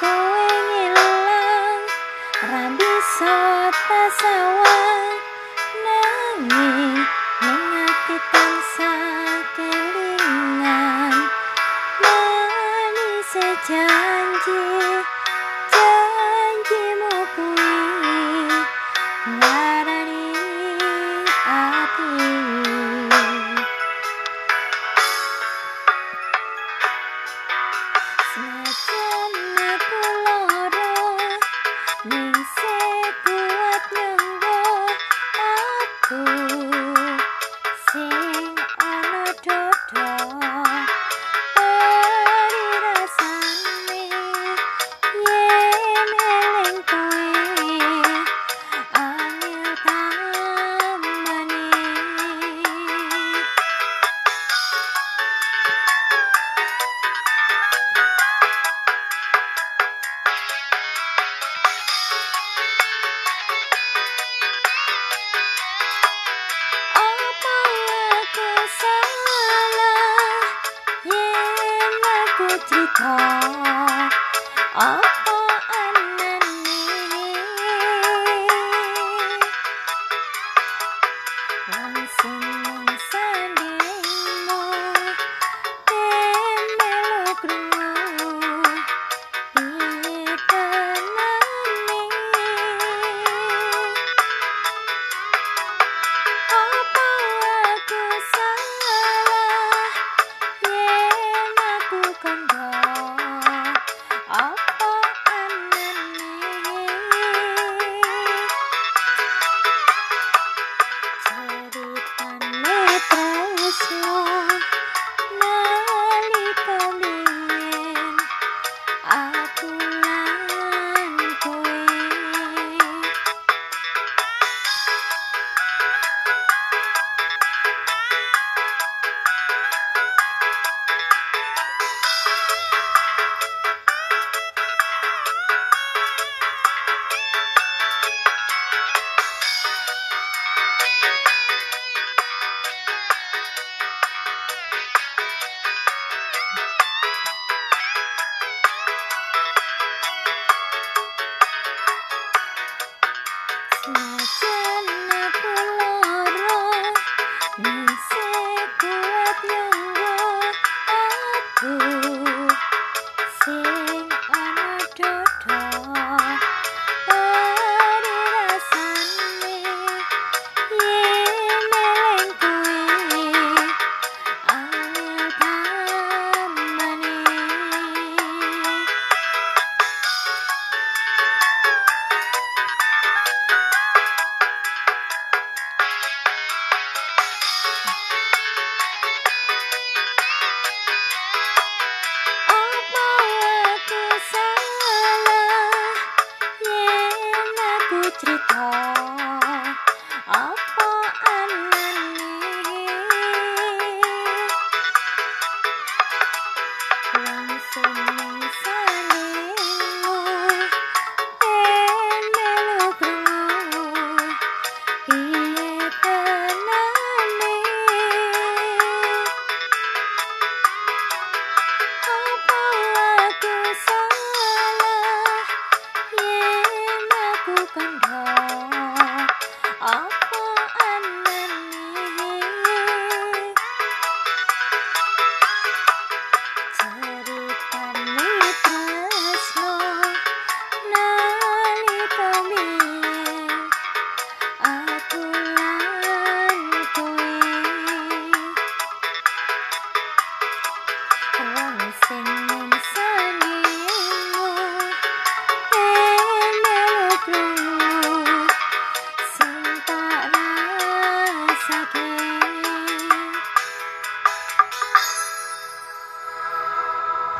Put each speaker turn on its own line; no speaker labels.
kowe ngilang ra bisa tasawang nanging Oh. Santa. Oh. Christmas.